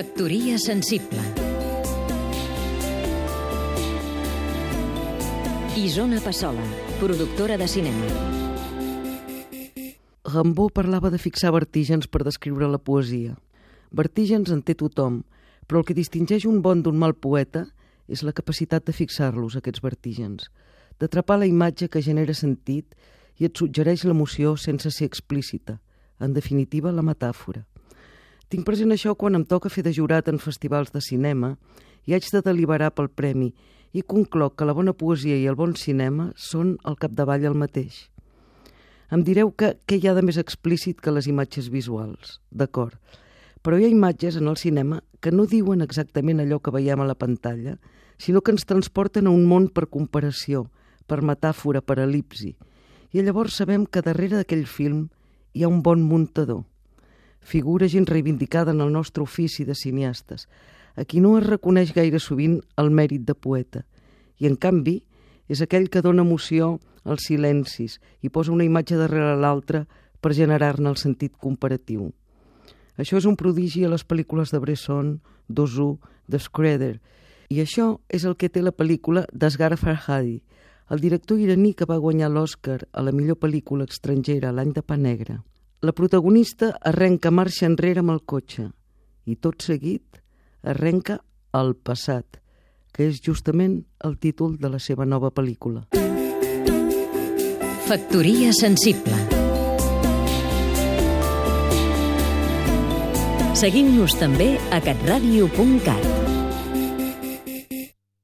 Factoria sensible Isona Passola, productora de cinema Rambó parlava de fixar vertígens per descriure la poesia. Vertígens en té tothom, però el que distingeix un bon d'un mal poeta és la capacitat de fixar-los, aquests vertígens, d'atrapar la imatge que genera sentit i et suggereix l'emoció sense ser explícita, en definitiva, la metàfora. Tinc present això quan em toca fer de jurat en festivals de cinema i haig de deliberar pel premi i concloc que la bona poesia i el bon cinema són al capdavall el mateix. Em direu que què hi ha de més explícit que les imatges visuals, d'acord, però hi ha imatges en el cinema que no diuen exactament allò que veiem a la pantalla, sinó que ens transporten a un món per comparació, per metàfora, per elipsi. I llavors sabem que darrere d'aquell film hi ha un bon muntador, figura gent reivindicada en el nostre ofici de cineastes, a qui no es reconeix gaire sovint el mèrit de poeta, i en canvi és aquell que dona emoció als silencis i posa una imatge darrere l'altra per generar-ne el sentit comparatiu. Això és un prodigi a les pel·lícules de Bresson, d'Ozu, de Schroeder, i això és el que té la pel·lícula d'Asghar Farhadi, el director iraní que va guanyar l'Oscar a la millor pel·lícula estrangera l'any de Pa Negre. La protagonista arrenca marxa enrere amb el cotxe i tot seguit arrenca el passat, que és justament el títol de la seva nova pel·lícula. Factoria sensible Seguim-nos també a catradio.cat